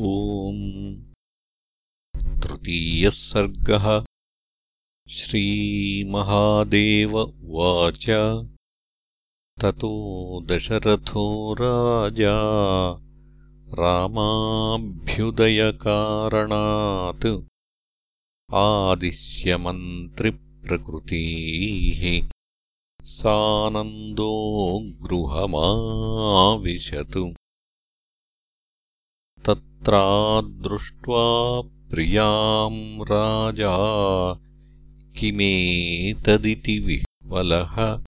ॐ तृतीयः सर्गः। श्रीमहादेव उवाच। ततो दशरथो राजा। रामाभ्युदयकारणात्। आदिश्यमन्त्रिप्रकृतीः। सानन्दो गृहमाविशतु तत्रादृष्ट्वा प्रियाम् राजा किमेतदिति विह्वलः।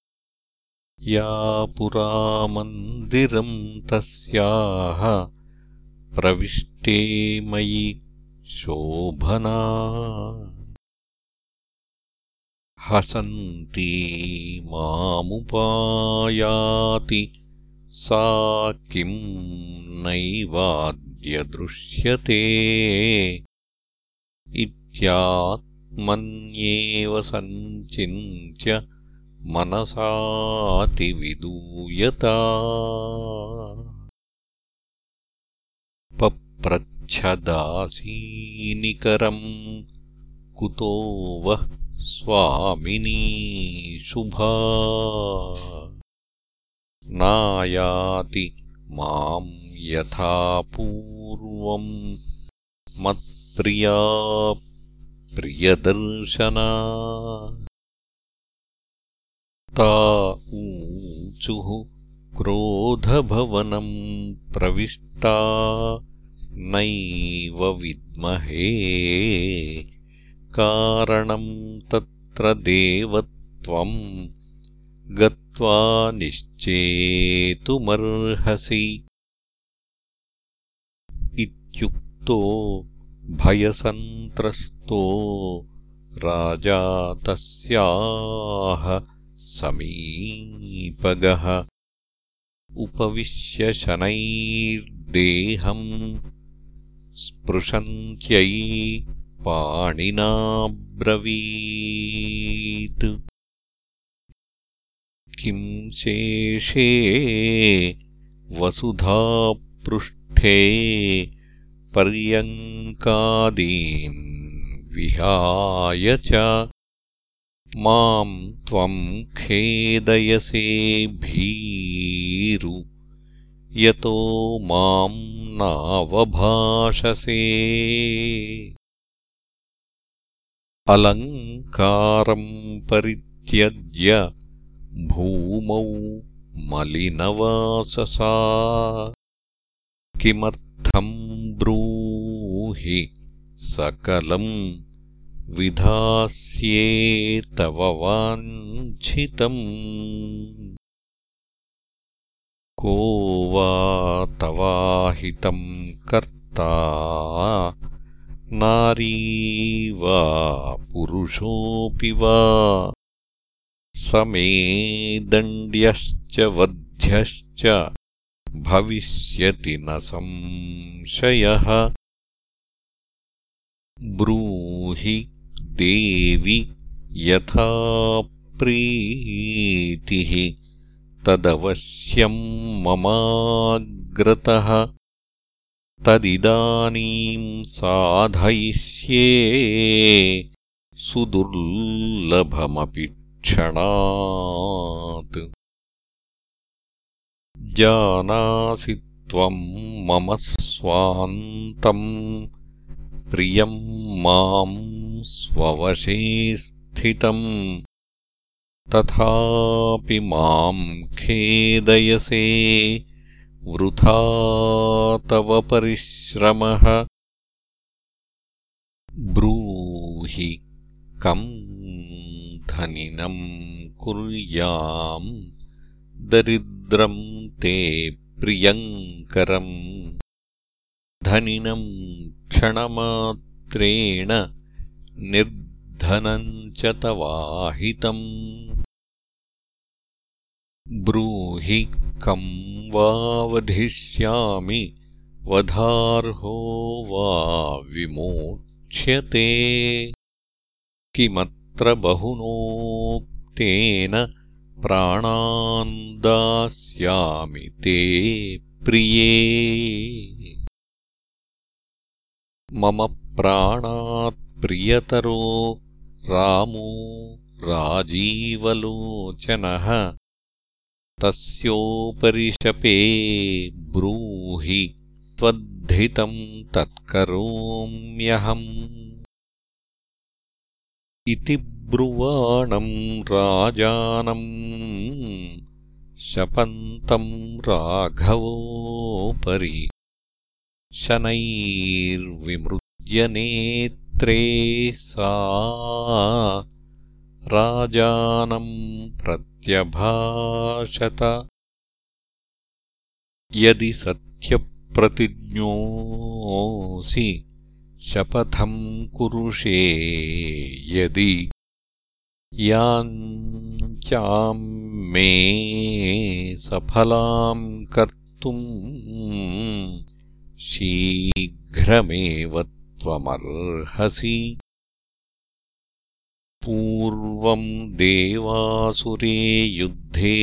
या पुरा मन्दिरम् तस्याः प्रविष्टे मयि शोभना। हसन्ती मामुपायाति सा किम् नैवाद् दृश्यते इत्यात्मन्येव सञ्चिन्त्य मनसातिविदूयता। पप्रच्छदासीनिकरम् कुतो वः स्वामिनी शुभा। नायाति माम् यथा पूर्वम् मत्प्रिया प्रियदर्शना। ता ऊचुः क्रोधभवनम् प्रविष्टा नैव विद्महे। कारणम् तत्र देवत्वम् गत्वा निश्चेतुमर्हसि इत्युक्तो भयसन्त्रस्तो राजा तस्याः समीपगः उपविश्य शनैर्देहम् स्पृशन्त्यै पाणिनाब्रवीत्। किम् शेषे वसुधापृष्ठे पर्यङ्कादीन् विहाय च माम् त्वम् खेदयसे भीरु यतो माम् नावभाषसे। अलङ्कारम् परित्यज्य भूमौ मलिनवाससा किमर्थम् ब्रूहि सकलम् विधास्ये तव वाञ्छितम्। को वा तवाहितम् कर्ता नारी वा पुरुषोऽपि वा। समे दण्ड्यश्च वध्यश्च भविष्यति न संशयः। ब्रूहि देवि यथा प्रीतिः तदवश्यम् ममाग्रतः। तदिदानीम् साधयिष्ये सुदुर्लभमपि क्षणात् जानासि त्वम् मम स्वान्तम्। प्रियम् माम् स्ववशे स्थितम्। तथापि माम् खेदयसे वृथा तव परिश्रमः। ब्रूहि कम् धनिनम् कुर्याम् दरिद्रम् ते प्रियङ्करम्। धनिनम् क्षणमात्रेण निर्धनम् च तवाहितम्। ब्रूहि कम् वा वधिष्यामि वधार्हो वा विमोक्ष्यते। किमत्र बहुनोक्तेन प्राणान् दास्यामि ते प्रिये। मम प्राणात्प्रियतरो रामो राजीवलोचनः। तस्योपरि शपे ब्रूहि त्वद्धितम् तत्करोम्यहम् इति ब्रुवाणम् राजानम् शपन्तम् राघवोपरि। शनैर्विमृज्यनेत्रे सा राजानम् प्रत्यभाषत। यदि सत्यप्रतिज्ञोऽसि शपथम् कुरुषे यदि याञ्चाम् मे सफलाम् कर्तुम् शीघ्रमेव त्वमर्हसि। पूर्वम् देवासुरे युद्धे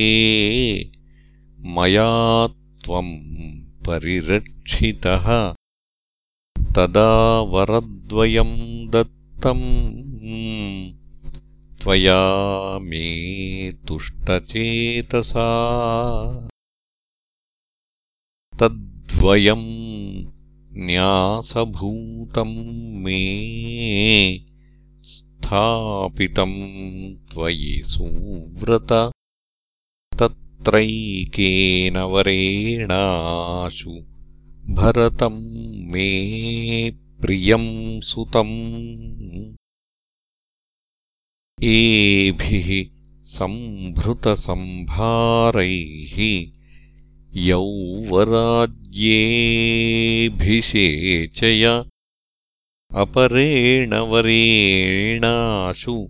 मया त्वम् परिरक्षितः तदा वरद्वयम् दत्तम् त्वया मे तुष्टचेतसा। तद्वयम् न्यासभूतम् मे स्थापितम् त्वयि सुव्रत। तत्रैकेन वरेणाशु भरतम् मे प्रियम् सुतम्। एभिः सम्भृतसम्भारैः यौवराज्येऽभिषेचय अपरेण वरेणाशु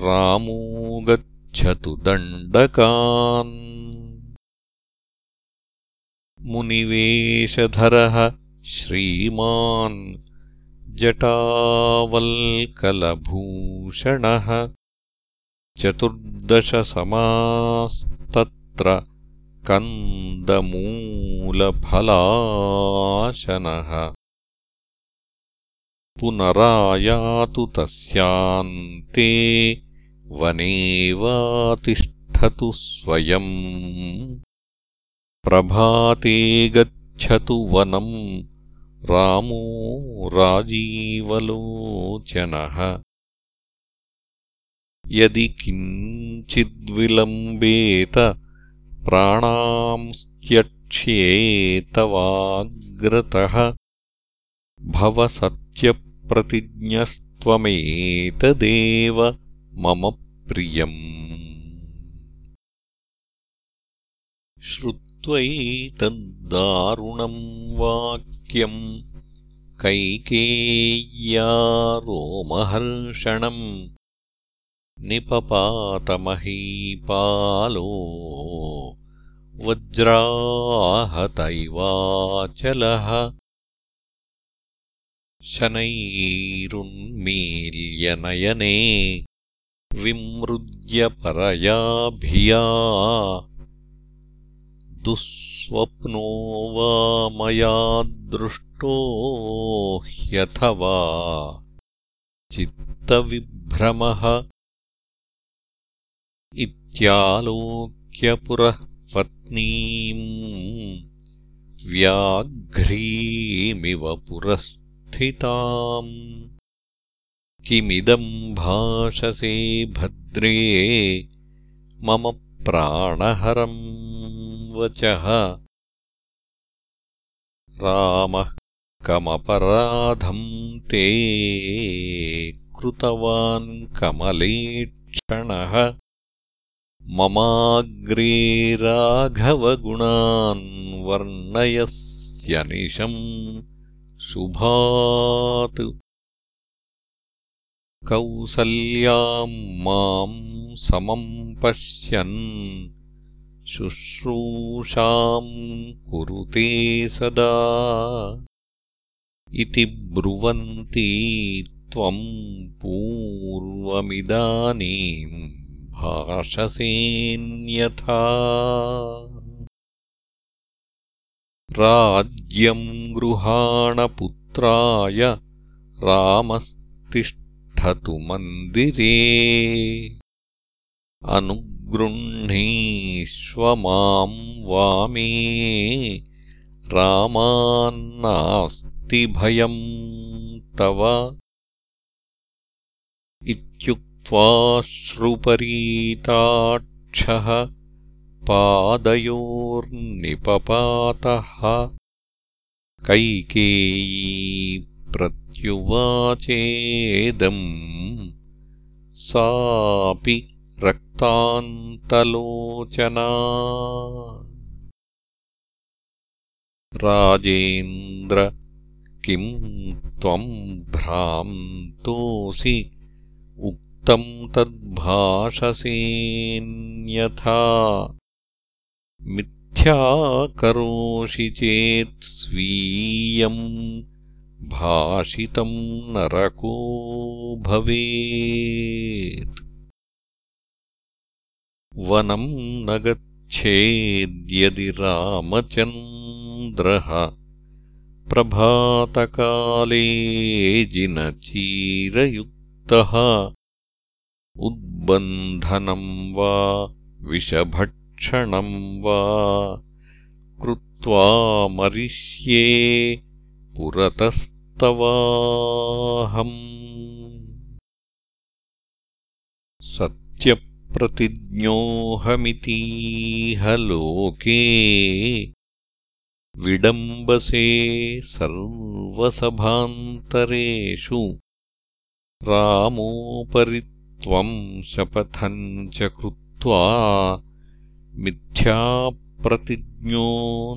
रामो गच्छतु दण्डकान् मुनिवेशधरः श्रीमान् जटावल्कलभूषणः चतुर्दशसमास्तत्र कन्दमूलफलाशनः। पुनरायातु तस्यान्ते वनेवातिष्ठतु स्वयम् प्रभाते गच्छतु वनम्। रामो राजीवलोचनः। यदि किञ्चिद्विलम्बेत प्राणांस्त्यक्ष्येतवाग्रतः भव सत्यप्रतिज्ञस्त्वमेतदेव मम प्रियम् श्रुत्वैतद्दारुणम् वाक्यम् कैकेय्या रोमहर्षणम् निपपातमहीपालो वज्राहतैवाचलः शनैरुन्मील्यनयने विमृज्यपरया भिया दुःस्वप्नो वा मया दृष्टो ह्यथवा। चित्तविभ्रमः इत्यालोक्यपुरः पत्नीम् व्याघ्रीमिव पुरस्थिताम्। किमिदम् भाषसे भद्रे मम प्राणहरम् वचः। रामः कमपराधम् ते कृतवान् कमलेक्षणः। ममाग्रे राघवगुणान् वर्णयस्यनिशम् शुभात्। कौसल्याम् माम् समम् पश्यन् शुश्रूषाम् कुरुते सदा। इति ब्रुवन्ती त्वम् पूर्वमिदानीम् भाषसेन्यथा। राज्यम् गृहाणपुत्राय रामस्तिष्ठतु मन्दिरे अनुगृह्णीष्व माम् वामे रामान्नास्ति भयम् तव इत्युक्त्वाश्रुपरीताक्षः पादयोर्निपपातः कैकेयी प्रत्युवाचेदम् सापि रक्तान्तलोचना राजेन्द्र किम् त्वम् भ्रान्तोऽसि? उक्तम् तद्भाषसेऽन्यथा मिथ्याकरोषि चेत् स्वीयम् भाषितम् नरको भवेत् वनम् न गच्छेद्यदि रामचन्द्रः प्रभातकाले जिनचीरयुक्तः उद्बन्धनम् वा विषभक्षणम् वा कृत्वा मरिष्ये पुरतस्तवाहम् सत्यप्रतिज्ञोऽहमितीह लोके विडम्बसे सर्वसभान्तरेषु रामोपरि त्वम् शपथम् च कृत्वा मिथ्याप्रतिज्ञो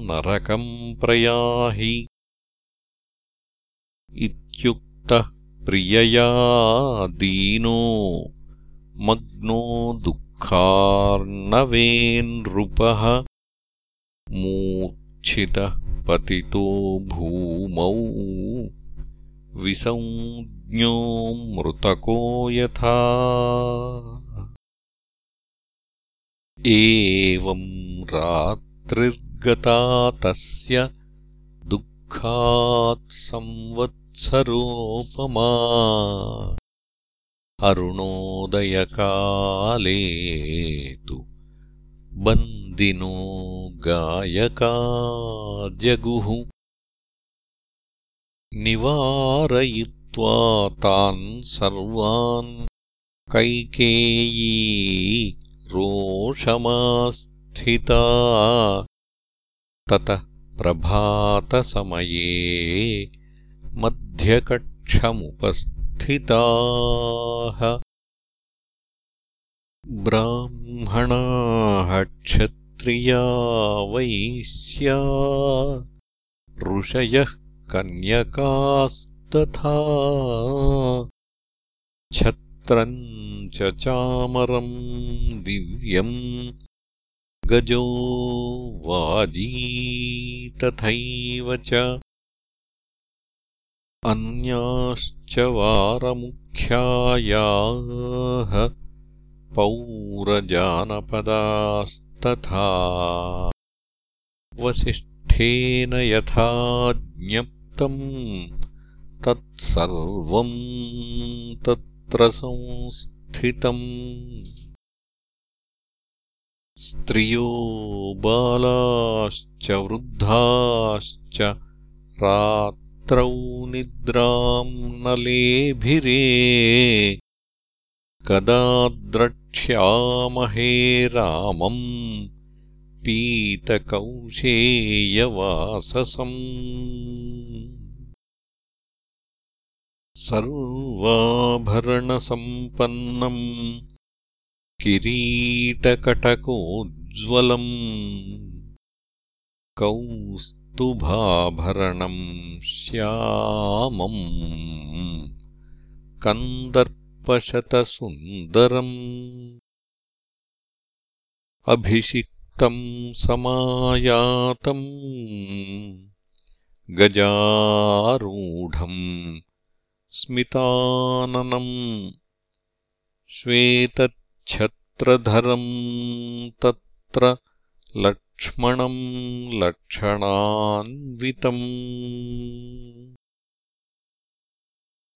नरकम् प्रयाहि इत्युक्तः प्रियया दीनो मग्नो दुःखार्णवेन्नृपः मूर्च्छितः पतितो भूमौ विसञ्ज्ञो मृतको यथा। एवम् रात्रिर्गता तस्य दुःखात् संवत्सरोपमा अरुणोदयकाले तु बन्दिनो गायका जगुः निवारयित्वा तान् सर्वान् कैकेयी रोषमास्थिता ततः प्रभातसमये मध्यकक्षमुपस्थिताः ब्राह्मणाः क्षत्रिया वैश्या ऋषयः कन्यकास्तथा। छत्रम् च चामरम् दिव्यम् गजो वाजी तथैव च अन्याश्च वारमुख्यायाः पौरजानपदास्तथा। वसिष्ठेन यथा तत्सर्वम् तत्र संस्थितम् स्त्रियो बालाश्च वृद्धाश्च रात्रौ निद्राम् न लेभिरे कदा द्रक्ष्यामहे रामम् पीतकौशेयवाससम् सर्वाभरणसम्पन्नम् किरीटकटकोज्ज्वलम् कौस्तुभाभरणम् श्यामम्। कन्दर्पशतसुन्दरम्। अभिषिक्तम् समायातम्। गजारूढम्। स्मिताननम्। श्वेतच्छत्रधरम् तत्र लक्ष्मणम् लक्षणान्वितम्।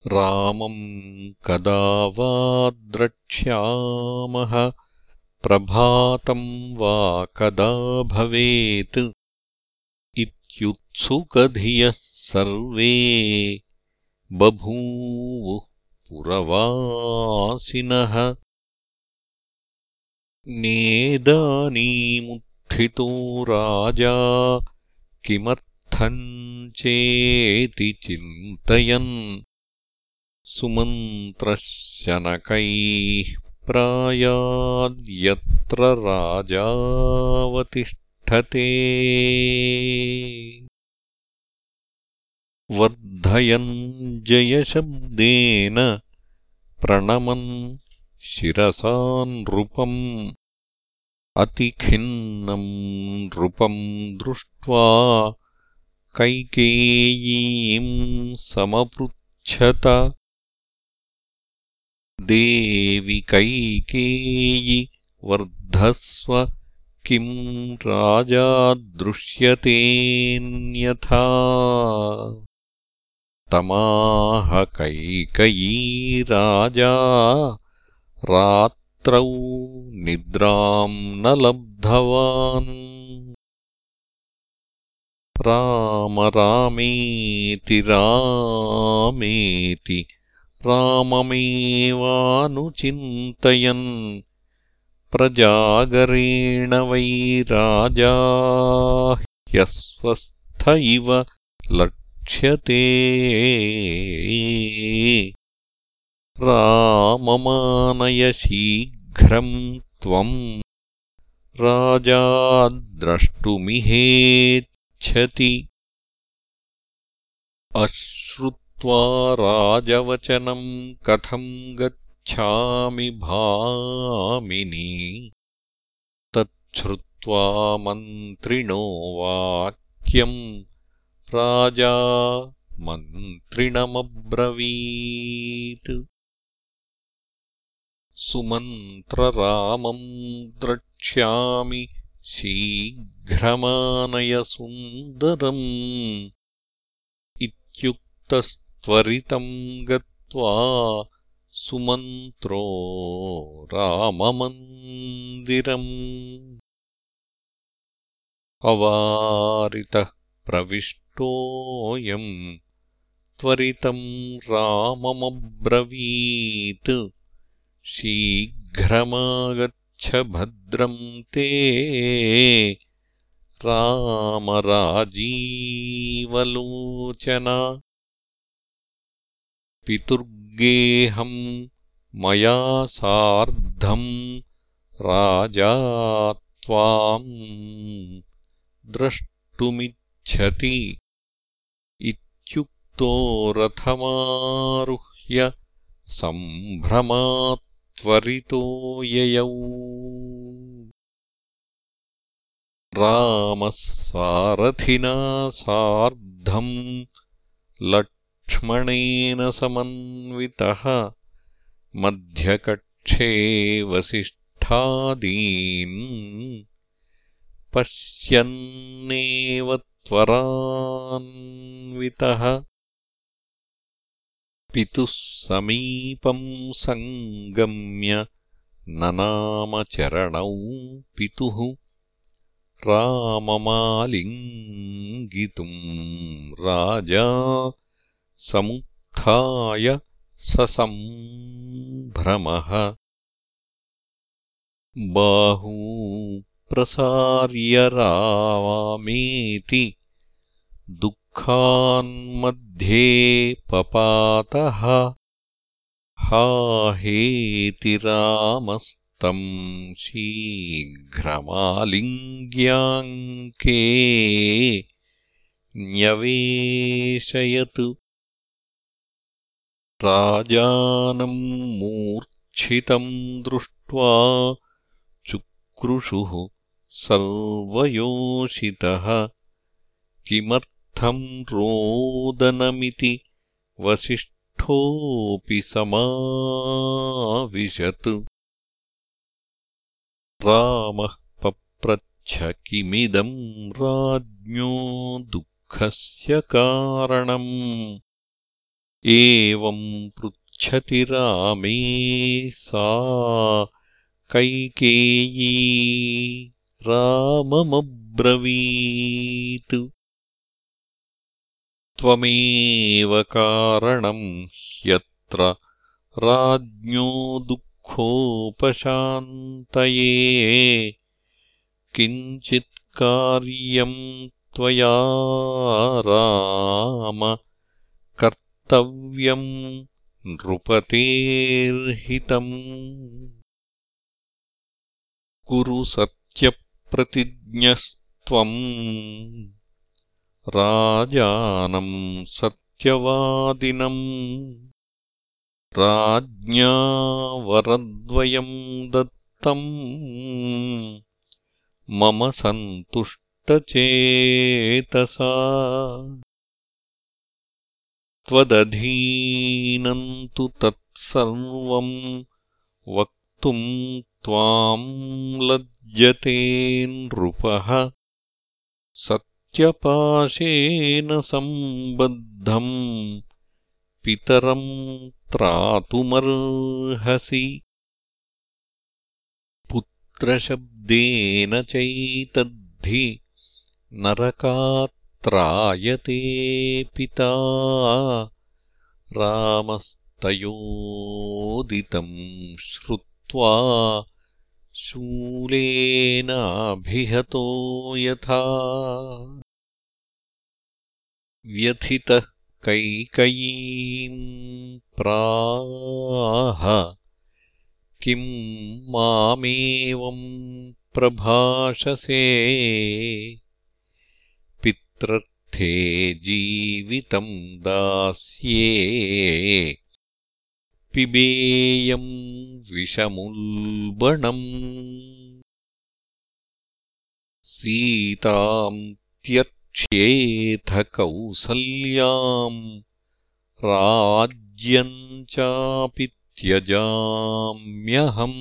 रामम् कदा वा द्रक्ष्यामः प्रभातम् वा कदा भवेत्? इत्युत्सुकधियः सर्वे बभूवुः पुरवासिनः नेदानीमुत्थितो राजा किमर्थम् चेति चिन्तयन्? सुमन्त्रशनकैः प्रायाद्यत्र राजावतिष्ठते। वर्धयन् जयशब्देन प्रणमन् शिरसा नृपम् अतिखिन्नम् नृपम् दृष्ट्वा कैकेयीम् समपृच्छत। देवि कैकेयि वर्धस्व किम् राजा दृश्यतेऽन्यथा। तमाह कैकयी राजा रात्रौ निद्राम् न लब्धवान्। राम रामेति रामेति राममेवानुचिन्तयन्। प्रजागरेण वै राजा ह्यस्वस्थ इव लक्ष्यते राममानय शीघ्रम् त्वम् राजा द्रष्टुमिहेच्छति। अश्रुत्वा राजवचनम् कथम् गच्छामि भामिनि। तच्छ्रुत्वा मन्त्रिणो वाक्यम् राजा मन्त्रिणमब्रवीत् सुमन्त्ररामम् द्रक्ष्यामि शीघ्रमानयसुन्दरम् इत्युक्तस्त्वरितम् गत्वा सुमन्त्रो राममन्दिरम्। अवारितः प्रविष्टोऽयम् त्वरितम् राममब्रवीत् शीघ्रमागच्छ भद्रम् ते रामराजीवलोचना। पितुर्गेहम् मया सार्धम् राजा त्वाम् द्रष्टुमिच्छति। इत्युक्तो रथमारुह्य सम्भ्रमात्त्वरितो ययौ। रामः सारथिना सार्धम् लक्ष्मणेन समन्वितः मध्यकक्षे वसिष्ठादीन् पश्यन्नेव त्वरान्वितः पितुः समीपम् सङ्गम्य ननामचरणौ पितुः राममालिङ्गितुम् राजा समुत्थाय ससम्भ्रमः। बाहू प्रसार्य रावामेति दुःखान्मध्ये पपातः हा हेति रामस्तम् शीघ्रमालिङ्ग्याङ्के न्यवेशयत्। राजानम् मूर्च्छितम् दृष्ट्वा चुक्रुषुः सर्वयोषितः किमर्थम् रोदनमिति वसिष्ठोऽपि समाविशत्। रामः पप्रच्छ किमिदम् राज्ञो दुःखस्य कारणम्। एवम् पृच्छति रामे सा कैकेयी राममब्रवीत् त्वमेव कारणम् ह्यत्र राज्ञो दुःखोपशान्तये। किञ्चित्कार्यम् त्वया राम कर्तव्यम् नृपतेर्हितम्। कुरु सत्यप्रतिज्ञस्त्वम् राजानम् सत्यवादिनम् राज्ञा वरद्वयम् दत्तम् मम सन्तुष्टचेतसा। त्वदधीनम् तु तत्सर्वम् वक्तुम् त्वाम् लज्जते नृपः सत्यपाशेन सम्बद्धम् पितरम् त्रातुमर्हसि। पुत्रशब्देन चैतद्धि नरकात्रायते पिता। रामस्तयोदितम् श्रुत्वा शूलेनाभिहतो यथा व्यथितः कैकयीम् प्राह। किम् मामेवम् प्रभाषसे? पित्रर्थे जीवितम् दास्ये। पिबेयम् विषमुल्बणम् सीताम् त्यक्ष्येथ कौसल्याम् राज्यम् चापि त्यजाम्यहम्।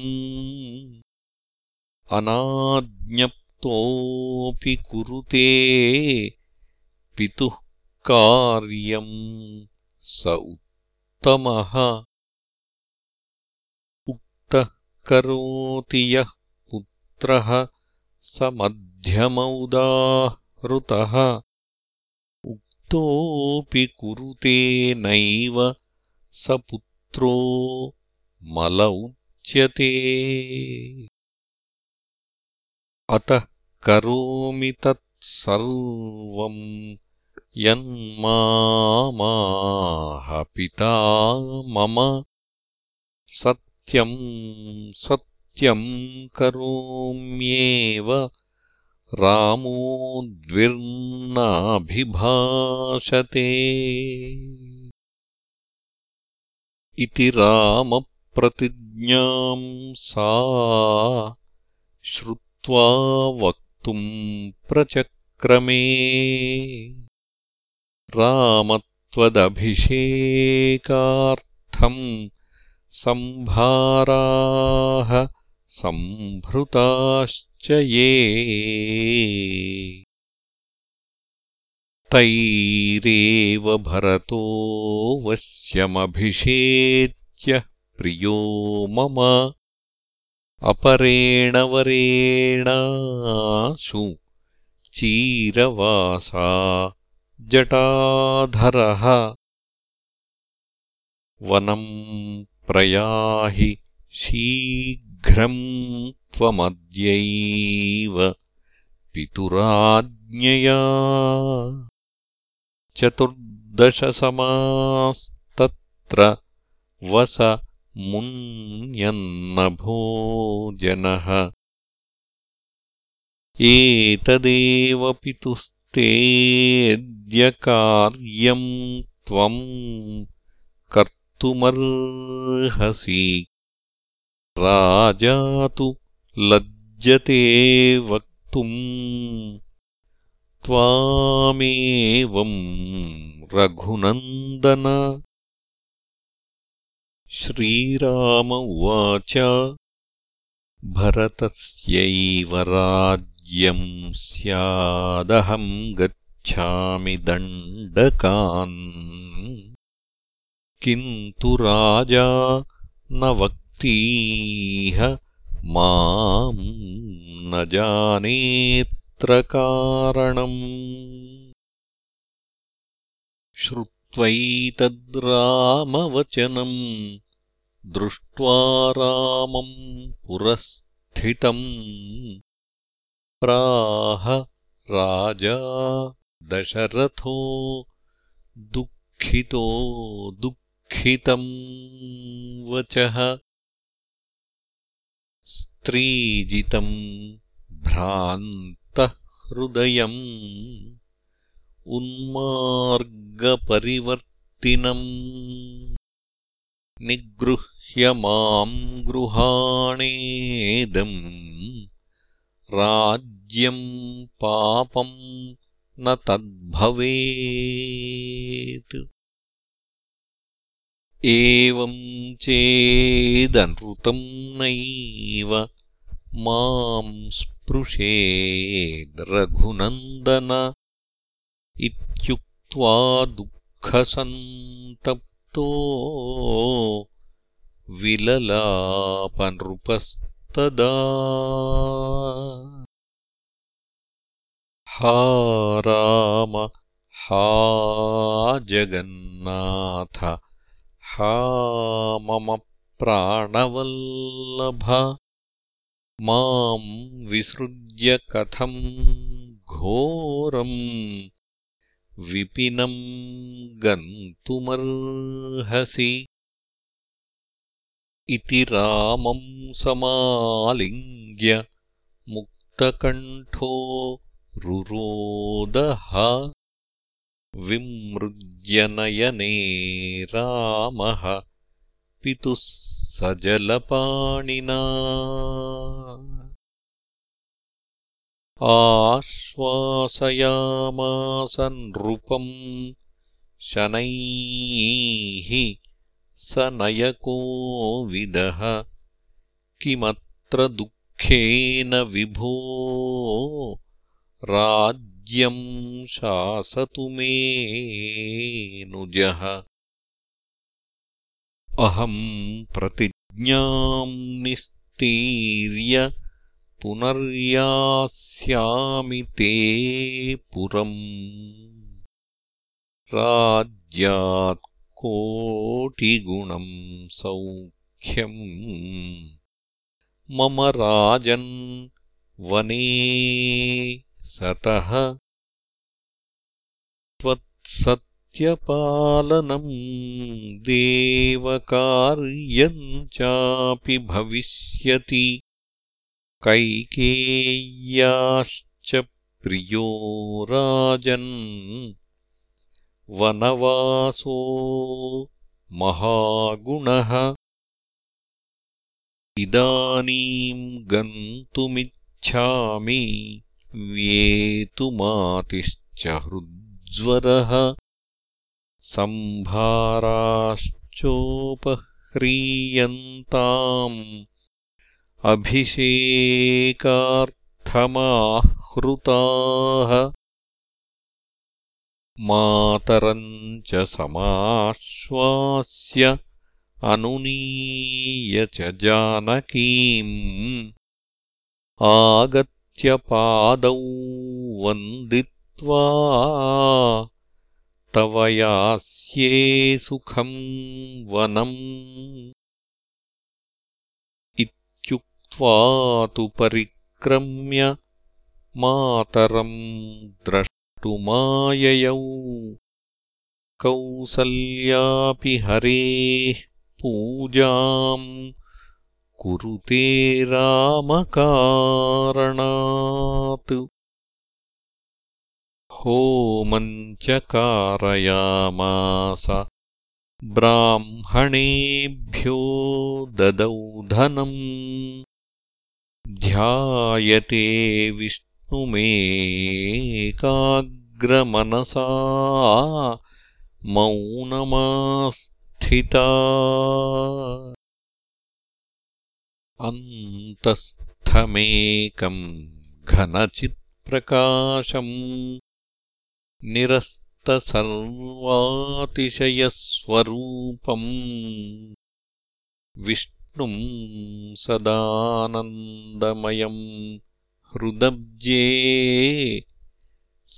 अनाज्ञप्तोऽपि कुरुते पितुः कार्यम् स उत्तमः। उक्तः करोति यः पुत्रः स मध्यमौदाहृतः उक्तोऽपि कुरुते नैव स पुत्रो मल उच्यते अतः करोमि तत्सर्वम् यन्मामाह पिता मम। सत्यम् सत्यम् करोम्येव रामो द्विर्नाभिभाषते। इति रामप्रतिज्ञाम् सा श्रुत्वा वक्तुम् प्रचक्रमे। रामत्वदभिषेकार्थम् सम्भाराः सम्भृताश्च ये तैरेव भरतो वश्यमभिषेच्य प्रियो मम अपरेण वरेणाशु चीरवासा जटाधरः वनम् प्रयाहि शीघ्रम् त्वमद्यैव पितुराज्ञया। चतुर्दशसमास्तत्र वस मुन्यन्नभोजनः। एतदेव पितुस्तेऽद्य कार्यम् त्वम् कर्तुमर्हसि। राजा तु लज्जते वक्तुम् त्वामेवम् रघुनन्दन। श्रीराम उवाच भरतस्यैव राज्यम् स्यादहम् गच्छामि दण्डकान्। किन्तु राजा न वक्तीह माम् न जानेऽत्र कारणम् श्रुत्वैतद्रामवचनम् दृष्ट्वा रामम् पुरस्थितम् प्राह राजा दशरथो दुःखितो दुःखितम् वचः स्त्रीजितम् भ्रान्तः हृदयम् उन्मार्गपरिवर्तिनम् निगृह्य माम् गृहाणेदम् राज्यम् पापम् न तद्भवेत् एवम् चेदनृतम् नैव माम् स्पृशेद्रघुनन्दन इत्युक्त्वा दुःखसन्तप्तो विललापनृपस्तदा। हा राम हा जगन्नाथ हा मम प्राणवल्लभ। माम् विसृज्य कथम् घोरम् विपिनम् गन्तुमर्हसि। इति रामम् समालिङ्ग्य मुक्तकण्ठो रुरोदः विमृज्यनयने रामः पितुः सजलपाणिना। आश्वासयामास नृपम् शनैः स नयकोविदः किमत्र दुःखेन विभो राज्यम् शासतु मेनुजः अहम् प्रतिज्ञाम् निस्तीर्य पुनर्यास्यामि ते पुरम् राज्यात् कोटिगुणम् सौख्यम् मम राजन् वने सतः त्वत्सत्यपालनम् देवकार्यम् चापि भविष्यति। कैकेय्याश्च प्रियो राजन् वनवासो महागुणः। इदानीम् गन्तुमिच्छामि व्येतुमातिश्च हृज्वरः सम्भाराश्चोपह्रीयन्ताम् अभिषेकार्थमाहृताः मातरम् च समाश्वास्य अनुनीय च जानकीम् आगत् पादौ वन्दित्वा तव यास्ये सुखम् वनम् इत्युक्त्वा तु परिक्रम्य मातरम् द्रष्टुमाययौ। कौसल्यापि हरेः पूजाम् कुरुते रामकारणात्। होमम् च कारयामास ब्राह्मणेभ्यो ददौ धनम् ध्यायते विष्णुमेकाग्रमनसा मौनमास्थिता अन्तस्थमेकम् घनचित्प्रकाशम् निरस्तमूर्तिमन्तम् समस्तसर्वातिशयस्वरूपम् विष्णुम् सदानन्दमयम् हृदब्जे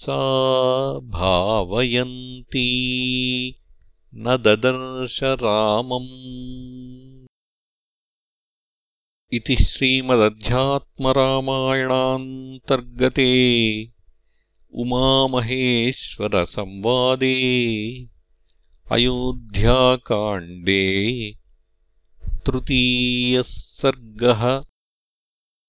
सा भावयन्ती न ददर्श रामम् इति श्रीमदध्यात्मरामायणान्तर्गते उमामहेश्वरसंवादे अयोध्याकाण्डे तृतीयः सर्गः